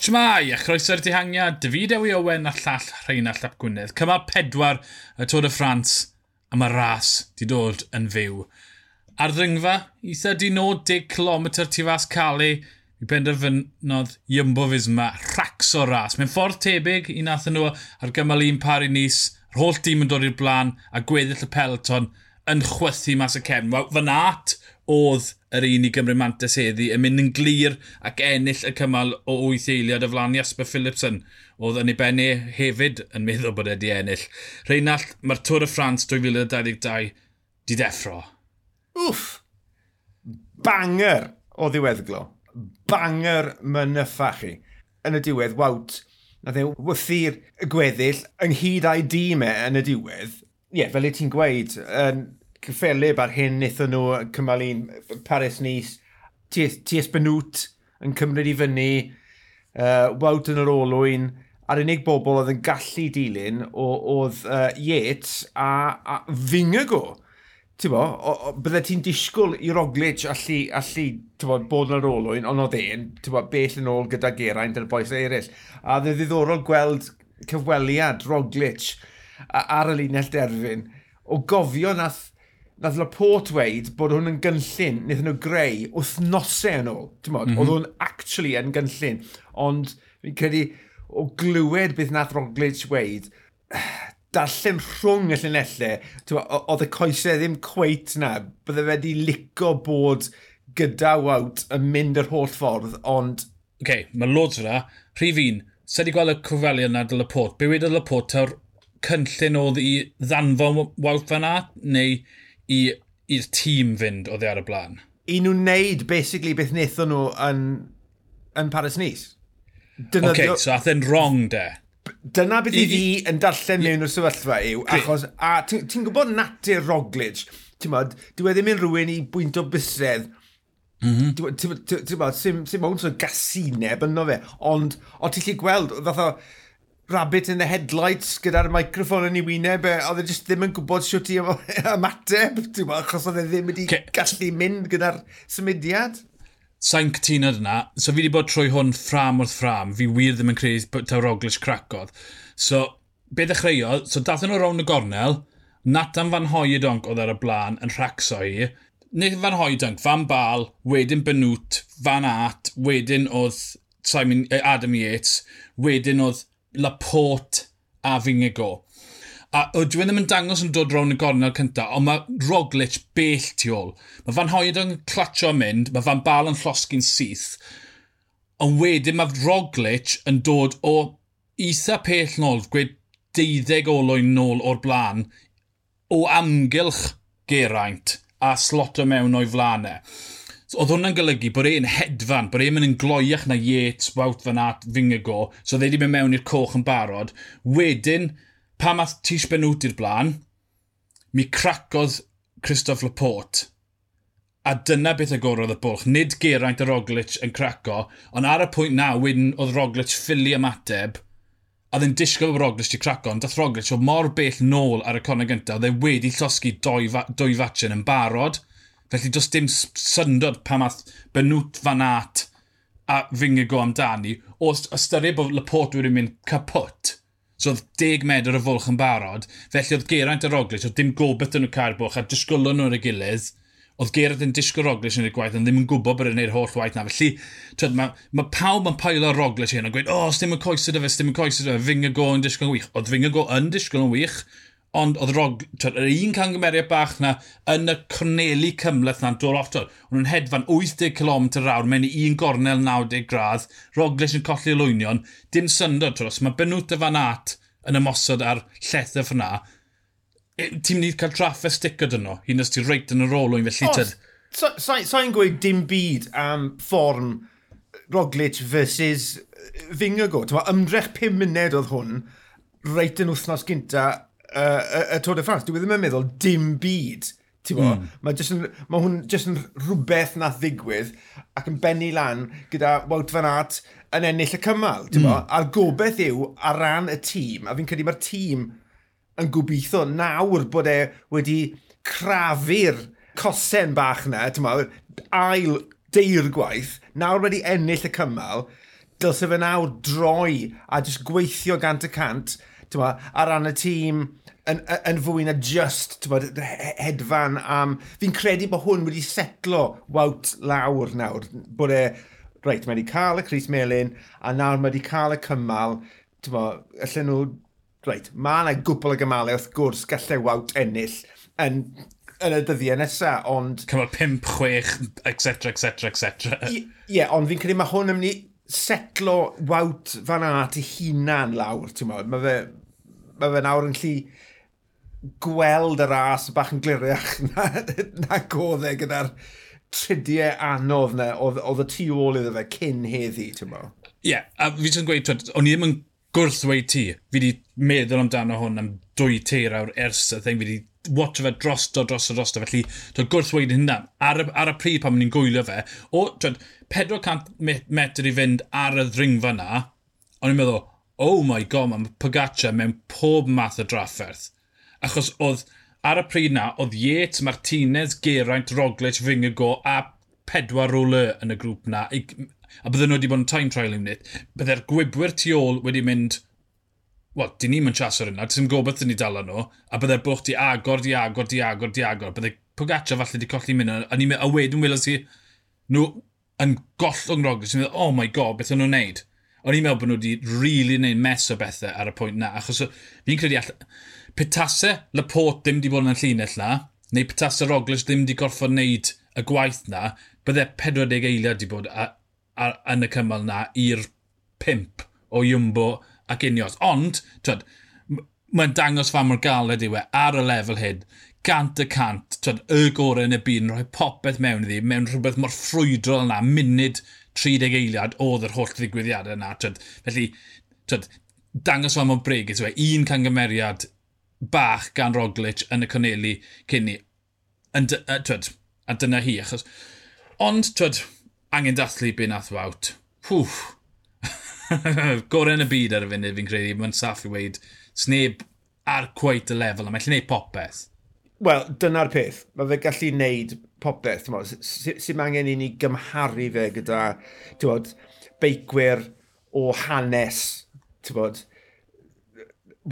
Shmai, a chroeso'r dihangiad, David Ewi Owen a llall Rheinald Ap Gwynedd. Cymal pedwar y Tôr y Ffrans, a mae ras di dod yn fyw. Ar ddringfa, eitha di nod 10 km tu fas Cali, i benderfynodd Iymbo Fisma rhacs o ras. Mae'n ffordd tebyg i nath nhw ar gymal un pari nis, yr holl dîm yn dod i'r blaen a gweddill y peleton yn chwythu mas y cefn. Wel, fy nat oedd yr un i Gymru Mantes heddi yn mynd yn glir ac ennill y cymal o wyth eiliad y flan Jasper Philipson oedd yn ei benni e hefyd yn meddwl bod wedi ennill. Reinald, mae'r Tôr y Ffrans 2022 di deffro. Wff! Banger o ddiweddglo. Banger mynyffa chi. Yn y diwedd, wawt, na dde wythu'r gweddill ynghyd a'i dîm e yn y diwedd. Ie, yeah, fel y ti'n gweud, yn cyffelib ar hyn wnaethon nhw cymal un Paris-Nice. T.S. Benwt yn cymryd i fyny, uh, wawt yn yr olwyn, a'r unig bobl oedd yn gallu dilyn oedd uh, Yates a, a Fingago. Ti'n bo, byddai ti'n disgwyl i Roglic allu, allu bo, bod yn yr olwyn, ond oedd e'n bell yn ôl gyda Geraint yn y boes eraill. A dde ddiddorol gweld cyfweliad Roglic ar y linell derfyn o gofio nath nath Laporte dweud bod hwn yn gynllun, wnaethon nhw greu wythnosau yn ôl. Mm -hmm. Oedd hwn actually yn gynllun, ond fi'n credu o glywed beth nath Roglic dweud, darllen rhwng y llunellau, oedd y coesau ddim cweit na, bydde fe wedi lico bod gyda wawt yn mynd yr holl ffordd, ond... Oce, okay, mae loads fyna. Rhyf un, sydd wedi gweld y cyfaliad yna dy Laporte. Be wedi Laporte, ta'r cynllun oedd i ddanfon wawt fan neu i'r tîm fynd o ddi ar y blaen. I nhw wneud basically beth wnaethon nhw yn, yn Paris Nice. Dyna okay, so ath athyn wrong de. Dyna beth i, fi yn darllen mewn o'r sefyllfa yw, achos, a ti'n ti gwybod natur Roglic, ti'n modd, dwi wedi mynd rhywun i bwynt o busredd, Mm -hmm. Ti'n bod, sy'n ond sy'n gasineb yno fe, ond o ti'n lli gweld, fatha, rabbit in the headlights gyda'r microphone yn ei wyneb, e, oedd e jyst ddim yn gwybod siwt i ymateb, ti'n gwybod, achos oedd e ddim wedi okay. gallu mynd gyda'r symudiad. Sa'n cytuno dyna, so fi wedi bod trwy hwn ffram wrth ffram, fi wir ddim yn credu taw Roglic cracodd. So, be ddechreuodd, so dathyn nhw rown y gornel, Natan fan hoi donc oedd ar y blaen yn rhacso i, neu fan hoi donc, fan bal, wedyn Benwt, fan at, wedyn oedd Simon, Adam Yates, wedyn oedd Laporte a Fingigo. A ydw i ddim yn dangos yn dod rown y gornel cyntaf, ond mae Roglic bell tu ôl. Mae Van Hoed yn clatio mynd, mae Van Bal yn llosgu'n syth. Ond wedyn mae Roglic yn dod o eitha pell nôl, gwed deuddeg olwyn nôl o'r blaen, o amgylch Geraint a sloto mewn o'i flanau. E. So, oedd hwnna'n golygu bod e'n hedfan, bod e'n mynd yn gloiach na Yates, Wout Van Aert, Fingago, so dde wedi mynd mewn i'r coch yn barod. Wedyn, pa math Tish Benwt i'r blaen, mi cracodd Christoph Laporte. A dyna beth agorodd y bwlch. Nid Geraint y Roglic yn craco, ond ar y pwynt na wedyn oedd Roglic ffili ymateb, a ddyn disgwyl bod Roglic wedi craco, ond dath Roglic o mor bell nôl ar y conau gyntaf, oedd e wedi llosgu dwy, fa fatchen yn barod. Felly does dim syndod pa math Benwt Van At a Fingigo amdani. O ystyried bod Laporte wedi mynd caput, so oedd 10 medr y fwlch yn barod, felly oedd Geraint a Roglic, oedd dim gobeith yn y cael bwch a disgwylo nhw yn y gilydd, oedd Geraint yn disgwyl Roglic yn y gwaith, ond ddim yn gwybod bod e'n gwneud holl waith na. Felly, twyd, mae, mae pawb yn pael o Roglic hyn yn gweud, o, oh, sdim yn coesod y fe, sdim yn coesod y fe, fyng yn disgwyl yn wych. Oedd fyng yn disgwyl yn wych, ond oedd rog, twyd, yr un cangymeriad bach na yn y corneli cymleth na'n dod oto. Ond nhw'n hedfan 80 km awr mewn i un gornel 90 gradd, Roglic yn colli lwynion, dim syndod dros, mae benwt y fan at yn ymosod ar lletha ffna. Ti'n mynd i cael traffa sticod yno, hyn os ti'n reit yn yr olwyn felly tyd. Sa'n so, so, gweud dim byd am fform Roglic versus Fingergo. Ymdrech 5 munud oedd hwn, reit yn wythnos gynta, uh, y Tôr de France, dwi e ddim yn meddwl dim byd. Mm. Mae ma hwn jyst yn rhywbeth nath ddigwydd ac yn bennu lan gyda Wout Van Aert yn ennill y cymal. Mm. A'r gobeith yw ar ran y tîm, a fi'n credu mae'r tîm yn gobeithio nawr bod e wedi crafu'r cosen bach na, ma, ail deir gwaith, nawr wedi ennill y cymal, dylse fe nawr droi a jyst gweithio gant y cant ma, ar ran y tîm yn, yn fwy na just ma, hedfan am... Fi'n credu bod hwn wedi setlo wawt lawr nawr. Bod e, reit, mae wedi cael y Cris Melin a nawr mae wedi cael y cymal. Ma, allan nhw... Reit, mae yna gwbl o gymalau wrth gwrs gallai wawt ennill yn yn y dyddiau nesaf, ond... Cymal 5, 6, etc, etc, etc. Ie, ond fi'n credu mae hwn yn mynd i setlo wawt fan at i hunan lawr, ti'n modd. Mae fe, mae fe nawr yn lli gweld y ras bach yn gliriach na, na godde gyda'r tridiau anodd na oedd y tu ôl iddo fe cyn heddi, ti'n mo? Ie, yeah, a fi jyst gweud, o'n i ddim yn gwrth dweud ti. Fi wedi meddwl amdano hwn am dwy teir awr ers y thing. Fi wedi watch fe drosto, drosto, drosto. Felly, dwi'n gwrth dweud hynna, ar, y, ar y pryd pan ni'n gwylio fe, o, twyd, 400 metr i fynd ar y ddringfa na, o'n i'n meddwl, oh my god, mae Pogaccia mewn pob math o drafferth. Achos oedd, ar y pryd na, oedd Yates, Martinez, Geraint, Roglic, Fingago a pedwar roler yn y grŵp na. A bydden nhw wedi bod yn time trial yn wneud. Bydde'r gwybwyr tu ôl wedi mynd, wel, di ni'n mynd chas o'r yna, ti'n gobeith yn ni dal nhw, a bydde'r bwch di agor, di agor, di agor, di agor. Bydde Pogaccia falle di colli mynd, a, ni, a wedyn wylo si nhw yn gollwng Roglic, ti'n meddwl, oh my god, beth yn nhw'n neud? O'n i'n meddwl bod nhw wedi really neud mes o bethau ar y pwynt na, achos fi'n credu all... Petase Laporte ddim wedi bod yn y llinell na, neu Petase Roglic ddim wedi gorfod wneud y gwaith na, byddai 40 eiliad wedi bod a, a, yn y cymal na i'r 5 o Jumbo ac Unios. Ond, twyd, mae'n dangos fa mor galed yw e ar y lefel hyn. Gant y cant, twyd, y gorau yn y byd yn rhoi popeth mewn iddi, mewn rhywbeth mor ffrwydrol na, munud 30 eiliad oedd yr holl ddigwyddiadau yna. Twyd, felly, twyd, dangos fan mor breg, yw e, un cangymeriad bach gan Roglic yn y Coneli cyn ni. Yn, twyd, a dyna hi, achos... Ond, twyd, angen dathlu be nath wawt. Hwff. Gorau yn y byd ar y funud fi'n credu, mae'n saff i weid, sneb ar cweit y lefel, a mae'n lle popeth. Wel, dyna'r peth. Mae fe gallu wneud popeth. Sut mae angen i ni gymharu fe gyda bod, beicwyr o hanes. Bod,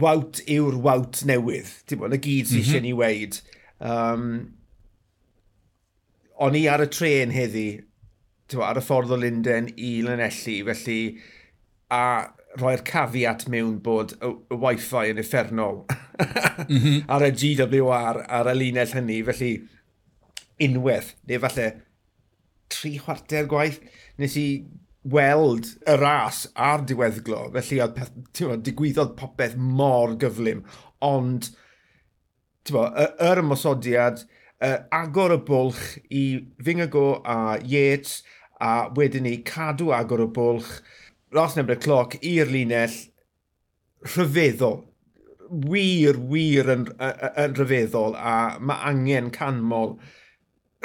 wawt yw'r wawt newydd. Bod, y gyd sy'n mm -hmm. ni weid. Um, o'n i ar y tren heddi, bod, ar y ffordd o Lunden i Lanelli, felly a rhoi'r cafiat mewn bod y, y wifi yn effernol. mm -hmm. ar y GWR ar y linell hynny, felly unwaith, neu falle tri chwarter gwaith, nes i weld y ras a'r diweddglo, felly oedd peth, bod, digwyddodd popeth mor gyflym, ond bod, yr ymosodiad, uh, agor y bwlch i Fingago a Yates, a wedyn ni cadw agor y bwlch, Ross y Cloc i'r linell, rhyfeddol, wir, wir yn, yn rhyfeddol a mae angen canmol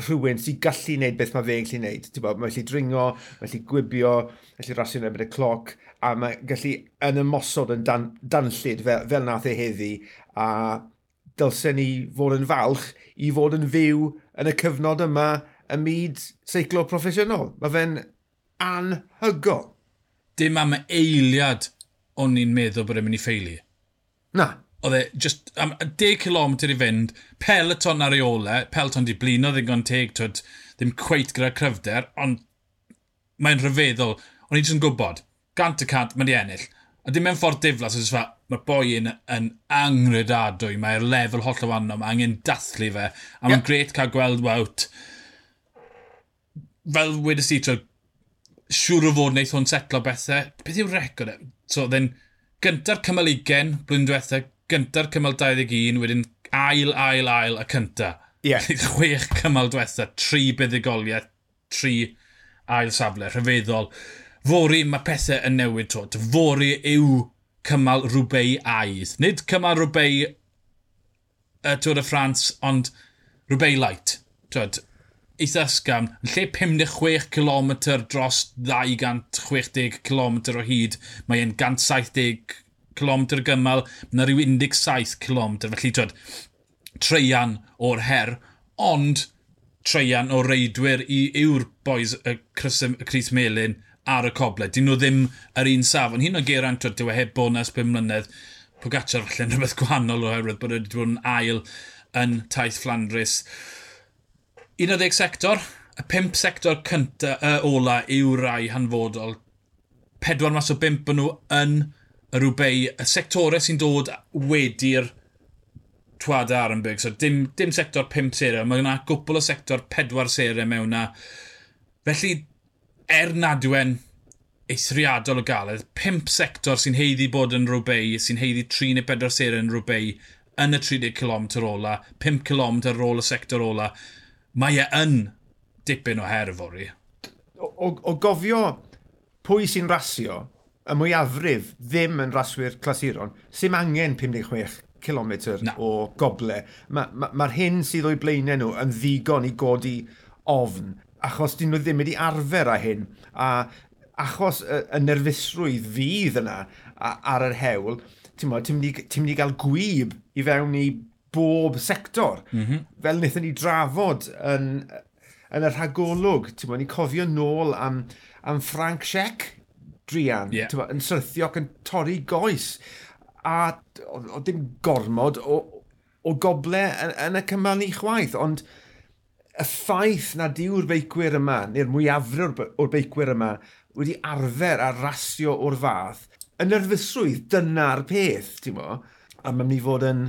rhywun sy'n gallu gwneud beth mae fe'n gallu gwneud. Bod, mae gallu dringo, mae gallu gwibio, mae gallu rasio erbyn y cloc, a mae gallu yn ymosod yn dan, danllid fel, fel nath e heddi, a dylsen ni fod yn falch i fod yn fyw yn y cyfnod yma y myd seiclo proffesiynol. Mae fe'n anhygol. Dim am eiliad o'n i'n meddwl bod e'n mynd i ffeili. Na. Oedd e, just, am 10 km i fynd, peleton ar ei ole, peleton di blino ddigon teg, twyd, ddim cweit gyda cryfder, ond mae'n rhyfeddol. O'n i jyst yn gwybod, gant y cant, mae'n di ennill. A dim mewn ffordd diflas, oes fa, mae'r boi yn, yn angredadwy, mae'r lefel holl o fanno, mae angen dathlu fe, a mae'n yeah. gret cael gweld wawt. Fel wedys i, siŵr o fod wneud hwn setlo bethau, beth yw'r record? E? So, then, gynta'r cymal 20, blwyddyn diwetha, gynta'r cymal 21, wedyn ail, ail, ail y cynta. Ie. Yeah. Chwech cymal diwetha, tri buddugoliaeth, tri ail safle, rhyfeddol. Fori mae pethau yn newid to. Fori yw cymal rhywbeu aidd. Nid cymal rhywbeu y Tôr y Ffrans, ond rhywbeu light. Twyd, eitha ysgam, yn lle 56 km dros 260 km o hyd, mae e'n 170 km gymal, na rhyw 17 km, felly twyd, treian o'r her, ond treian o reidwyr i yw'r boes y Cris Melin ar y coble. Dyn nhw ddim yr un safon. Hyn o Geraint, twyd, dyw e heb bonus 5 mlynedd. Pogacar falle'n rhywbeth gwahanol oherwydd bod wedi bod yn ail yn taith Flandris. 11 sector, y 5 sector cynta, y ola yw rai hanfodol. Pedwar mas o 5 yn nhw yn y rhywbeu, y sectorau sy'n dod wedi'r twad Arenberg. So dim, dim sector 5 serau, mae yna gwbl o sector 4 serau mewn na. Felly, er nad yw e'n eithriadol o galed, 5 sector sy'n heiddi bod yn rhywbeu, sy'n heiddi 3 neu 4 serau yn rhywbeu, yn y 30 km ola, 5 km ar ôl y sector ola mae e yn dipyn o her fori. O, o, o gofio pwy sy'n rasio, y mwyafrif ddim yn raswyr clasuron, sy'n angen 56 km Na. o goble. Mae'r ma, ma hyn sydd o'i blaenau nhw yn ddigon i godi ofn, achos dyn nhw ddim wedi arfer â hyn, a achos y, y nerfusrwydd fydd yna ar yr hewl, ti'n mynd i gael gwyb i fewn i bob sector. Mm -hmm. Fel wnaethon ni drafod yn, yn y rhagolwg. Ti'n bod, ni cofio nôl am, am Frank Sheck, Drian, yeah. yn syrthio ac yn torri goes. A o, o dim gormod o, o goble yn, yn y cymal ni chwaith, ond y ffaith na diw'r beicwyr yma, neu'r mwyafrif o'r, or beicwyr yma, wedi arfer a rasio o'r fath, yn nerfusrwydd dyna'r peth, ti'n mo? A mae'n mynd i fod yn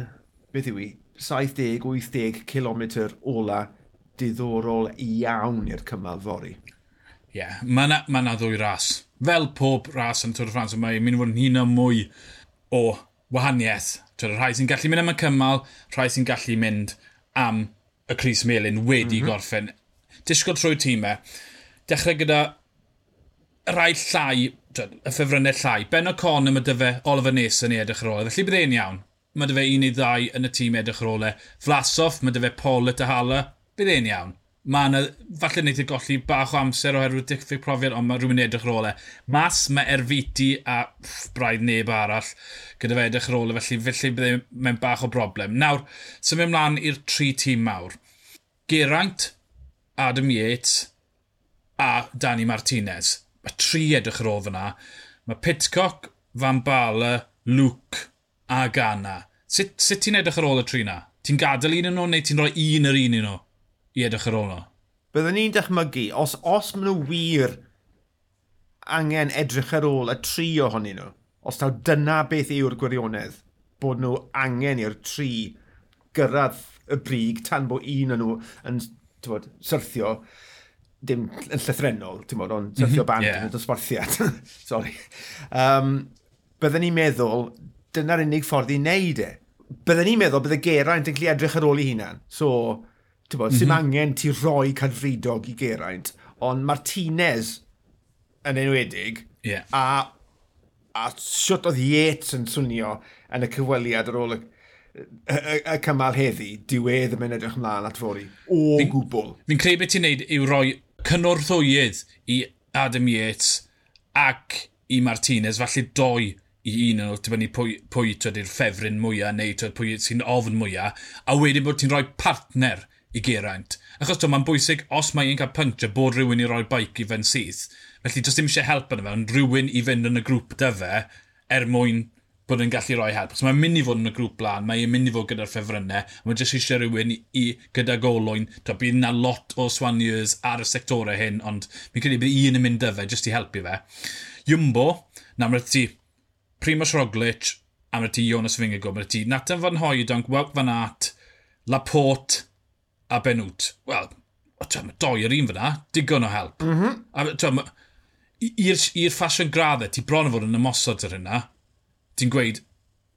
beth yw i, 70-80 km ola diddorol iawn i'r cymal fori. Ie, yeah, mae yna ma, ddwy ras. Fel pob ras yn Tôr y Ffrans, mae'n mynd i fod yn hun o mwy o wahaniaeth. Twyd, rhai sy'n gallu mynd am y cymal, rhai sy'n gallu mynd am y Cris Melin wedi mm -hmm. gorffen. Disgwyl trwy tîmau. Dechrau gyda rai llai, twyd, y ffefrynnau llai. Ben o O'Connor mae dyfe Oliver Neson i edrych ar ôl. E. Felly bydd e'n iawn mae dy fe un neu ddau yn y tîm edrych ar ôl e. Flasoff, mae dy fe Paul y Hala, bydd e'n iawn. Mae yna, falle wneud i e golli bach o amser oherwydd diffyg profiad, ond mae rhywun edrych ar e. Mas, mae Erfiti a pff, braidd neb arall gyda fe edrych ar e, felly felly byddai e mewn bach o broblem. Nawr, symud ymlaen i'r tri tîm mawr. Geraint, Adam Yates a Dani Martinez. Mae tri edrych ar ôl fyna. Mae Pitcock, Van Bala, Luke a Ghana. Sut, sut ti'n edrych ar ôl y tri na? Ti'n gadael un yn nhw neu ti'n rhoi un yr un yn nhw i edrych ar ôl nhw? Byddwn ni'n dychmygu, os, os maen nhw wir angen edrych ar ôl y tri ohonyn nhw, os taw dyna beth yw'r gwirionedd, bod nhw angen i'r tri gyrraedd y brig tan bod un o'n nhw yn tywod, syrthio, dim yn llythrenol, ti'n bod, ond syrthio mm -hmm, yeah. yn y dosbarthiad. Sorry. Um, byddwn ni'n meddwl dyna'r unig ffordd i wneud e. Byddwn ni'n meddwl bydd y Geraint yn gallu edrych ar ôl ei hunan. So, ti'n bod, mm -hmm. sy'n mhm. angen ti roi cadfridog i Geraint, ond Martinez yn enwedig, yeah. a, a siwt oedd Yates yn swnio yn y cyfweliad ar ôl y, y, y, y cymal heddi, diwedd y mynd edrych ymlaen at fori, o fi, gwbl. Fi'n credu beth ti'n neud yw roi cynorthwyydd i Adam Yates ac i Martinez, falle doi i un nhw, tibynnu pwy, pwy twyd i'r ffefryn mwyaf neu pwy sy'n ofn mwyaf, a wedyn bod ti'n rhoi partner i Geraint. Achos to, mae'n bwysig, os mae un cael puncture, bod rhywun i roi baic i fe'n syth. Felly, does dim eisiau help yna fe, ond rhywun i fynd yn y grŵp dy fe, er mwyn bod yn gallu rhoi help. So, mae'n mynd i fod yn y grŵp blaen, mae'n mynd i fod gyda'r ffefrynnau, mae'n jyst eisiau rhywun i, i gyda golwyn. To, bydd yna lot o swaniers ar y sectorau hyn, ond mi'n credu bydd un yn mynd dy fe, jyst i helpu fe. Jumbo, na, mae'n ti Primoz Roglic, a mae ti Jonas Fingergo, mae ti Nathan Van Hoedonc, Wout Van Aert, Laporte a Benwt. Wel, mae doi yr un fyna, digon o help. Mm -hmm. I'r ffasiwn graddau, ti bron o fod yn ymosod ar hynna, ti'n gweud,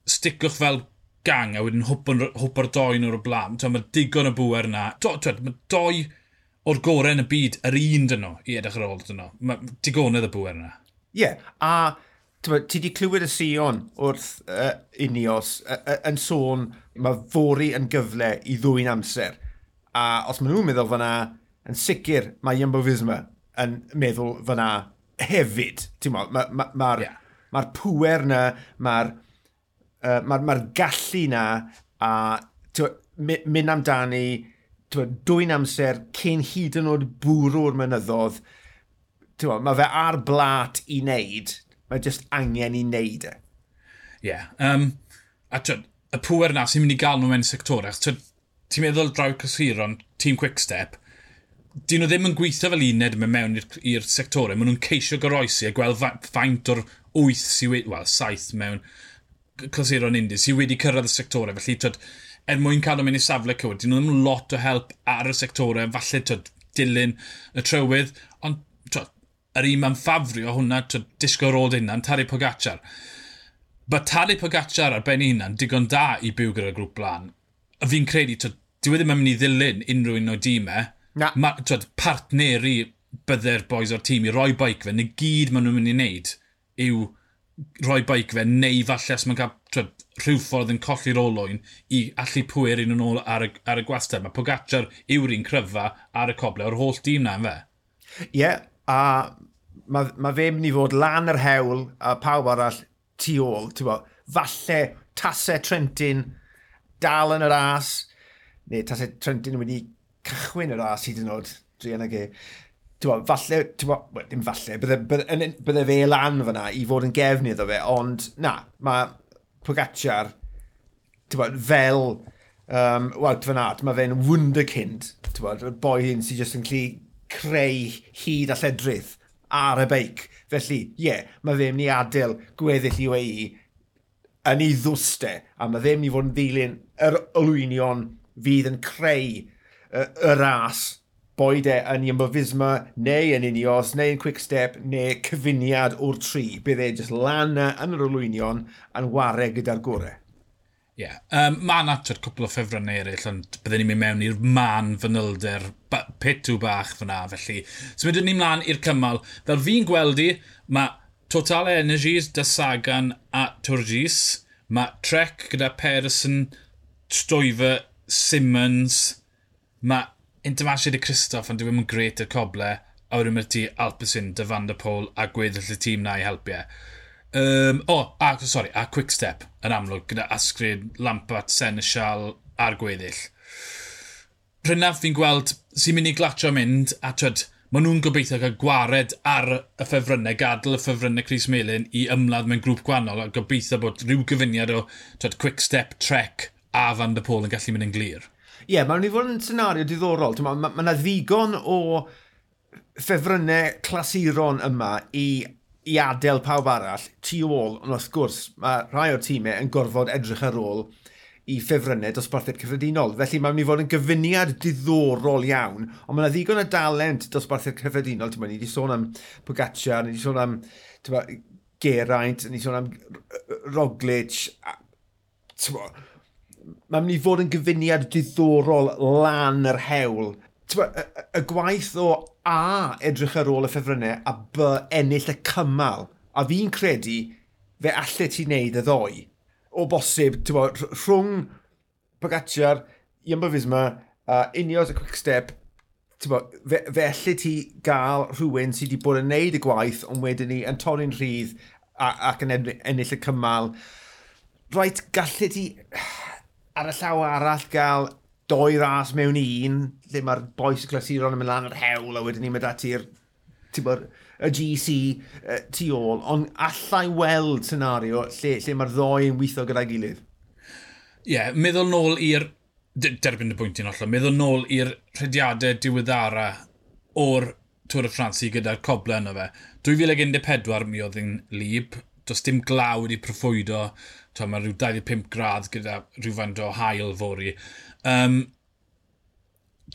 sticwch fel gang a wedyn hwpo'r doi nhw'r o blaen. Mae digon o bwer yna. Mae doi o'r gorau yn y byd, yr un dyn nhw, i edrych ar ôl dyn nhw. Mae digonedd y bwer yna. Ie, yeah, a ti wedi clywed y Sion wrth uh, unios uh, uh, yn sôn mae fori yn gyfle i ddwy'n amser. A os maen nhw'n meddwl fyna, yn sicr mae Jumbo Fisma yn meddwl fyna hefyd. Mae'r ma, ma, ma yeah. ma pwer na, mae'r uh, ma, ma gallu na, a mynd amdani, dwy'n amser cyn hyd yn oed bwrw'r mynyddodd, mae fe ar blat i wneud, Mae jyst angen i wneud e. Ie. Yeah. Um, a twyd, y pwer na sy'n mynd i gael nhw mewn sectorach, ti'n meddwl draw cysiron, tîm Quickstep, dyn nhw ddim yn gweithio fel uned mewn mewn i'r sectorau. Maen nhw'n ceisio goroesi a gweld faint o'r 8 sydd wedi, wel, 7 mewn clasuron Indi sydd wedi cyrraedd y sectorau. Felly, tyd, er mwyn cadw mewn i safle cywir, dyn nhw ddim lot o help ar y sectorau, falle tyd, dilyn y trywydd, ond tyd, yr un ma'n ffafrio hwnna, disgo rôd hynna'n Tari Pogacar. Mae Tari Pogacar ar ben hynna'n digon da i byw gyda'r grŵp blaen. A fi'n credu, twyd, dwi e ddim mynd i ddilyn unrhyw un o'i dîmau. E. Na. Ma, twyd, partneri bydde'r boys o'r tîm i roi baic fe, neu gyd maen nhw'n mynd i wneud yw roi baic fe, neu falle os mae'n cael twed, rhyw ffordd yn colli'r olwyn i allu pwyr un yn ôl ar y, ar y gwastad. Mae Pogacar yw'r un cryfa ar y coble o'r holl dîm na, yn fe? Ie, yeah, a mae, mae fe mynd i fod lan yr hewl a pawb arall tu ôl, ti'n bod, falle tasau Trentin dal yn yr as, neu tasau Trentin wedi cychwyn yr as hyd yn oed, drian ag e. Ti'n bod, falle, ti'n bod, dim falle, bydde, bydde, bydde fe lan fyna i fod yn gefn iddo fe, ond na, mae Pogacar, ti'n bod, fel um, wel, Van mae fe'n wunderkind, ti'n bod, boi hyn sy'n just yn clu creu hyd a lledrith ar y beic. Felly, ie, yeah, mae fe mynd i adael gweddill UAE yn ei ddwste, a mae ddim i fod yn ddilyn yr olwynion fydd yn creu y, y ras boed e yn Jumbo Fisma, neu yn Unios, neu yn Quick Step, neu cyfuniad o'r tri. Bydd e jyst lan yn yr olwynion yn ware gyda'r gorau. Ie. Yeah. Um, mae yna cwpl o ffefrynnau eraill, ond byddwn ni'n mynd mewn i'r man fanylder pitw bach fyna felly. So so, ni mlaen i'r cymal. Fel fi'n gweld i, mae Total Energies, Da Sagan a Turgis. Mae Trek gyda Person, Stoifer, Simmons. Mae Intermarché de Christoph, ond dwi'n mynd gret y coble. A wedyn mae'r ti Alpesin, Da Van der Pôl a gweddill y tîm na i helpu. Um, o, oh, a, sorry, a Quickstep yn amlwg gyda Asgrid, Lampart, Senesial a'r gweddill rhynaf fi'n gweld sy'n mynd i glatio mynd, a twyd, maen nhw'n gobeithio cael gwared ar y ffefrynnau, gadael y ffefrynnau Cris Melin i ymladd mewn grŵp gwannol, a gobeithio bod rhyw gyfuniad o twyd, quick step, trek a Van der Pôl yn gallu mynd yn glir. Ie, yeah, mae'n i fod yn senario diddorol. Mae yna ma, ma ddigon o ffefrynnau clasuron yma i, i adael pawb arall tu ôl, ond wrth gwrs mae rhai o'r tîmau yn gorfod edrych ar ôl i ffefrynnau dosbarthiad cyffredinol. Felly mae'n mynd i fod yn gyfuniad diddorol iawn, ond mae'n ddigon o dalent dosbarthiad cyffredinol. Ti'n ni wedi sôn am Pogaccia, ni wedi sôn am ma, Geraint, ni wedi sôn am Roglic. Mae'n mynd i fod yn gyfuniad diddorol lan yr hewl. Ma, y, y gwaith o A edrych ar ôl y ffefrynnau a B ennill y cymal. A fi'n credu fe allai ti wneud y ddoi o bosib, ti'n bod, rhwng Pogacar, Iambo Fisma, a uh, Unios a Quickstep, ti'n bod, fe, fe allu ti gael rhywun sydd wedi bod yn neud y gwaith, ond wedyn ni yn torri'n rhydd ac yn ennill y cymal. Rhaid, gallu ti ar y llaw arall gael doi ras mewn un, lle mae'r boes y clasuron yn mynd lan yr hewl, a wedyn ni'n mynd ati'r, ti'n bod, y GC uh, tu ôl, ond allai weld senario lle, lle mae'r ddoi yn weithio gyda'i gilydd. Ie, yeah, meddwl nôl i'r... Derbyn y bwynt i'n ollol. Meddwl nôl i'r rhediadau diweddara o'r Tŵr y Ffransi gyda'r coble yna fe. 2014 mi oedd yn lib, does dim glaw wedi profwydo, mae rhyw 25 gradd gyda rhywfaint o hael fori. Um,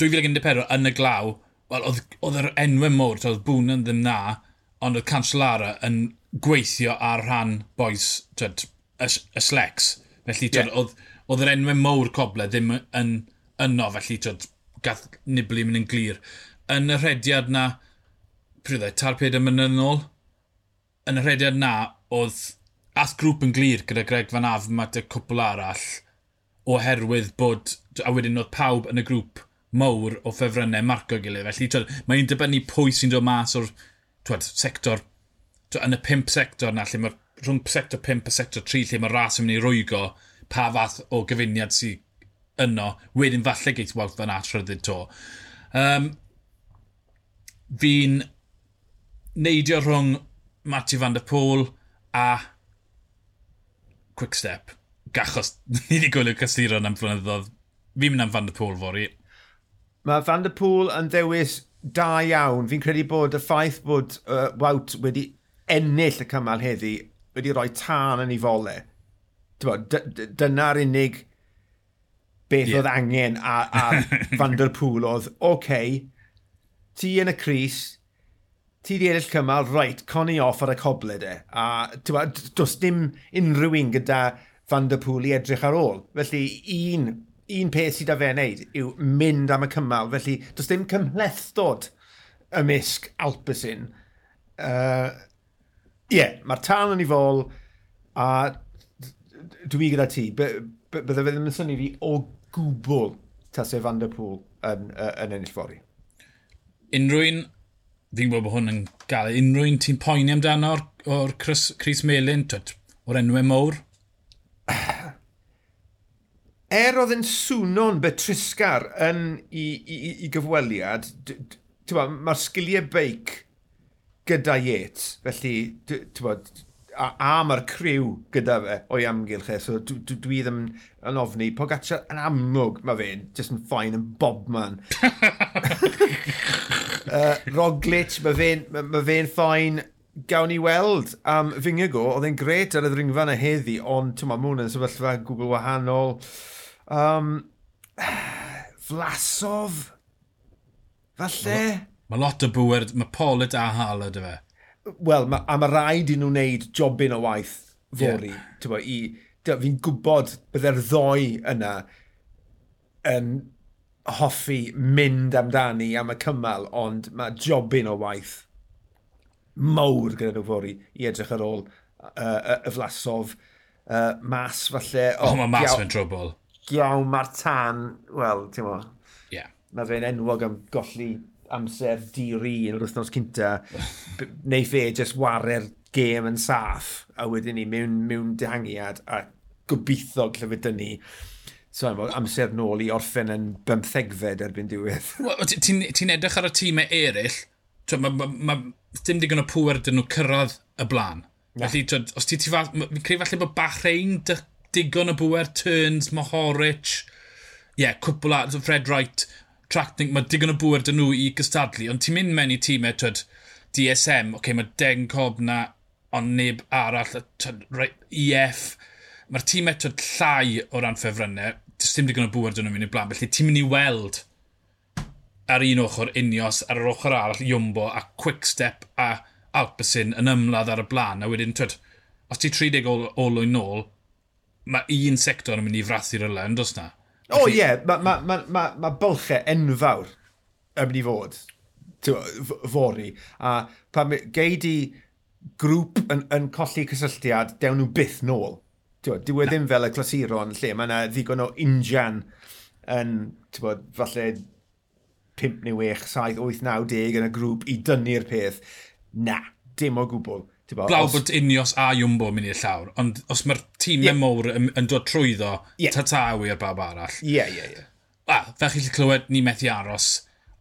2014 yn y glaw, Wel, oedd yr enwau mowr, oedd bwn yn ddim na, ond oedd Cancellara yn gweithio ar rhan boes twyd, y, y slecs. Felly, twyd, yeah. oedd, oedd yr enwau mowr coble ddim yn yno, felly twyd, gath Nibli mynd yn glir. Yn y rhediad na, pryd oedd, e, tar ped yn ôl, yn y rhediad na, oedd ath grŵp yn glir gyda Greg Van Afmat a cwpl arall, oherwydd bod, a wedyn oedd pawb yn y grŵp mawr o ffefrynnau marco gilydd. Felly twyd, mae'n dibynnu pwy sy'n dod mas o'r twyd, sector, twyd, yn y pimp sector na, lle mae rhwng sector 5 a sector 3 lle mae'r ras yn mynd i rwygo pa fath o gyfuniad sy'n yno, wedyn falle geith Wout fan at rhyddid to. Um, fi'n neidio rhwng Matthew van der Pôl a Quickstep. Gachos, ni wedi gwylio cysuron am flynyddoedd. Fi'n mynd am van der Pôl fori, Mae Van der Pŵl yn dewis da iawn. Fi'n credu bod y ffaith bod uh, Wout wedi ennill y cymal heddi wedi rhoi tân yn ei fole. Dyna'r unig beth yeah. oedd angen a, a Van der Pŵl oedd, oce, okay, ti yn y Cris, ti di ennill cymal, reit, coni off ar y coble de. A does dim unrhyw un gyda Van der Pŵl i edrych ar ôl. Felly, un un peth sydd â fe wneud yw mynd am y cymal. Felly, does dim cymhlethdod ymysg Alpesyn. Ie, uh, yeah, mae'r tân yn ei fol a dwi gyda ti. Bydde fe ddim yn syni fi o gwbl tas e Van Der Pŵl yn, yn ennill fori. Unrhyw un, fi'n gwybod bod hwn yn gael, unrhyw un ti'n poeni amdano o'r, or Chris, Chris Melin, twyd, o'r enwau mowr? er oedd yn swno'n betrisgar yn i, i, i gyfweliad, mae'r sgiliau beic gyda Yates, felly, bod, a, a mae'r criw gyda fe o'i amgylch e, so dwi, dwi, ddim yn ofni. Pogacar yn amlwg, mae fe'n, just yn ffain yn bobman. uh, Roglic, mae fe'n ma fe ffain, gawn ni weld am um, Fingigo, oedd e'n gret ar y ddringfa yna heddi, ond tyma, mwyn yn sefyllfa Google wahanol. Um, Flasof, falle? Mae lot o bwyr, mae Polid a Hala dy fe. Wel, ma, a mae rhaid i nhw wneud jobyn o waith fori. Yeah. Fi'n gwybod byddai'r e'r ddoi yna yn hoffi mynd amdani am y cymal, ond mae jobyn o waith mawr gyda nhw fori i edrych ar ôl uh, y flasof. Uh, mas falle... O, oh, mae mas fe'n trwbl. Giaw mae'r tan, wel, ti'n mo, yeah. mae fe'n enwog am golli amser diri yn yr wythnos cynta. Neu fe jyst warer gêm yn saff, a wedyn ni mewn, mewn dehangiad a gobeithio llyfyd ni. So, amser nôl i orffen yn bymthegfed erbyn diwedd. Well, Ti'n ti edrych ar y tîmau eraill, mae ma, ma, dim digon o pŵer dyn nhw cyrraedd y blaen. Yeah. Felly, twyd, os ti, ti fa... Fi'n credu falle bod Bahrein digon o bwer, Turns, Mohoric, ie, yeah, cwpl a Fred Wright, Tracting, mae digon o bwer dyn nhw i gystadlu, ond ti'n mynd mewn i tîmau, twyd, DSM, oce, okay, mae Deng Cob na, ond neb arall, twyd, EF, mae'r tîmau twyd llai o ran ffefrynnau, dim digon o bwer dyn nhw'n mynd i blaen, felly ti'n mynd i weld ar un ochr unios, ar yr ochr arall Iwmbo, a Quickstep a Alpesyn yn ymladd ar y blaen. A wedyn, twyd, os ti 30 ol, olwyn nôl, mae un sector yn mynd i frathu'r yla, yn dos na? O oh, ie, yeah. mae ma, ma, ma, ma bylchau enfawr yn mynd i fod fori. A pan gei di grŵp yn, yn colli cysylltiad, dewn nhw byth nôl. Dwi e ddim fel y clasuron lle mae yna ddigon o injan yn, ti'n bod, falle 5 neu 6, 7, 8, 9, 10 yn y grŵp i dynnu'r peth. Na, dim o gwbl. Blaw os... bod Unios a Jumbo yn mynd i'r llawr, ond os mae'r tîm yeah. mowr yn, yn dod trwyddo, yeah. ta tatawi ar bawb arall. Ie, yeah, ie, yeah, ie. Yeah. A, fe chi'n clywed, ni methu aros.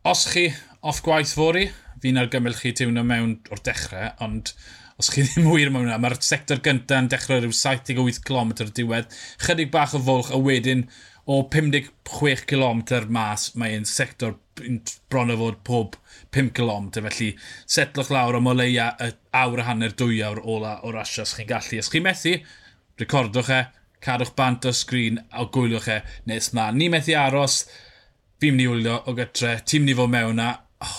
Os chi off gwaith fori, fi'n argymell chi tiwno mewn o'r dechrau, ond os chi ddim wir mewn yna, mae'r sector gyntaf yn dechrau rhyw 78 km diwedd, chydig bach o fwlch a wedyn o 56 km mas mae'n sector bron o fod pob 5 km felly setlwch lawr am o leia y awr a hanner dwy awr ola o'r asio os chi'n gallu. Os chi'n methu, recordwch e, cadwch bant o sgrin a gwylwch e nes ma. Ni methu aros, fi'n mynd i wylio o gytre, ti'n mynd i fod mewn a... Oh,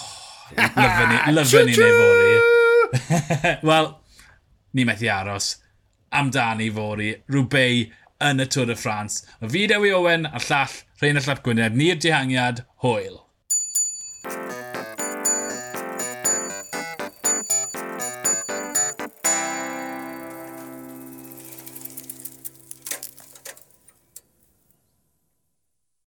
lyfyn ni, lyfyn ni neu fori. Wel, ni methu aros. Amdani fori. rhywbeth yn y Tour de France. Mae fi Dewi Owen a'r llall Rhain y Llap Gwynedd. Ni'r dihangiad, hwyl.